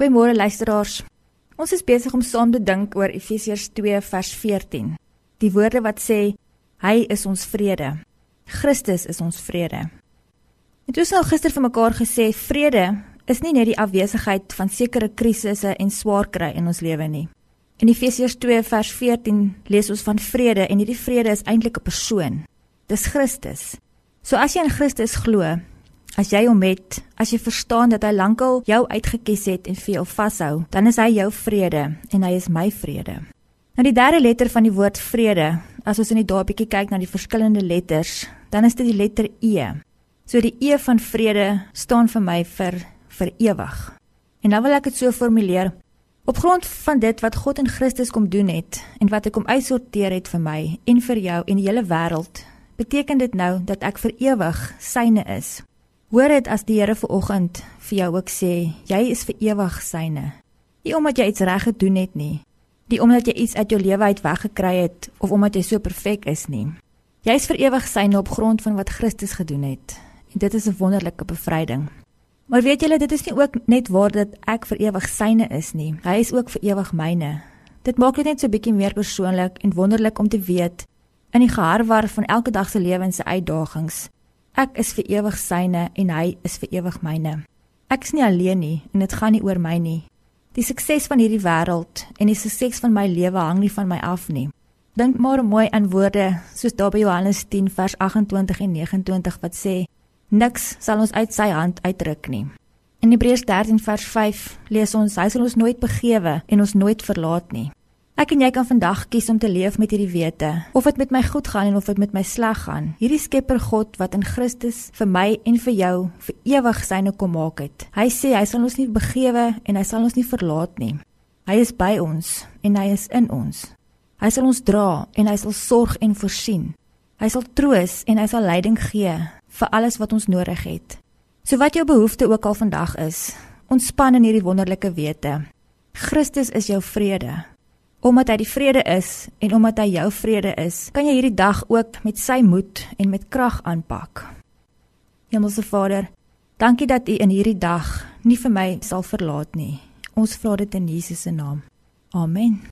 Goeiemôre luisteraars. Ons is besig om saam te dink oor Efesiërs 2 vers 14. Die woorde wat sê hy is ons vrede. Christus is ons vrede. Het ons nou gister vir mekaar gesê vrede is nie net die afwesigheid van sekere krisisse en swaar kry in ons lewe nie. In Efesiërs 2 vers 14 lees ons van vrede en hierdie vrede is eintlik 'n persoon. Dis Christus. So as jy in Christus glo, As jy hom het, as jy verstaan dat hy lankal jou uitgekies het en vir jou vashou, dan is hy jou vrede en hy is my vrede. Nou die derde letter van die woord vrede, as ons in die daar bietjie kyk na die verskillende letters, dan is dit die letter E. So die E van vrede staan vir my vir vir ewig. En nou wil ek dit so formuleer. Op grond van dit wat God in Christus kom doen het en wat hy kom uitsorteer het vir my en vir jou en die hele wêreld, beteken dit nou dat ek vir ewig syne is. Hoor dit as die Here vanoggend vir jou ook sê, jy is vir ewig syne. Nie omdat jy iets reg gedoen het nie, nie omdat jy iets uit jou lewe uit weggekry het of omdat jy so perfek is nie. Jy is vir ewig syne op grond van wat Christus gedoen het. En dit is 'n wonderlike bevryding. Maar weet julle, dit is nie ook net waar dat ek vir ewig syne is nie. Hy is ook vir ewig myne. Dit maak dit net so bietjie meer persoonlik en wonderlik om te weet in die geharwar van elke dag se lewens se uitdagings Ek is vir ewig syne en hy is vir ewig myne. Ek is nie alleen nie en dit gaan nie oor my nie. Die sukses van hierdie wêreld en die sukses van my lewe hang nie van my af nie. Dink maar mooi aan woorde soos daar by Johannes 10 vers 28 en 29 wat sê: Niks sal ons uit sy hand uitruk nie. In Hebreërs 13 vers 5 lees ons: Hy sal ons nooit begewe en ons nooit verlaat nie. Ek en jy kan vandag kies om te leef met hierdie wete, of dit met my goed gaan en of dit met my sleg gaan. Hierdie Skepper God wat in Christus vir my en vir jou vir ewig syne kom maak het. Hy sê hy sal ons nie begewe en hy sal ons nie verlaat nie. Hy is by ons en hy is in ons. Hy sal ons dra en hy sal sorg en voorsien. Hy sal troos en hy sal leiding gee vir alles wat ons nodig het. So wat jou behoefte ook al vandag is, ontspan in hierdie wonderlike wete. Christus is jou vrede. Omdat hy die vrede is en omdat hy jou vrede is, kan jy hierdie dag ook met sy moed en met krag aanpak. Hemelse Vader, dankie dat U in hierdie dag nie vir my sal verlaat nie. Ons vra dit in Jesus se naam. Amen.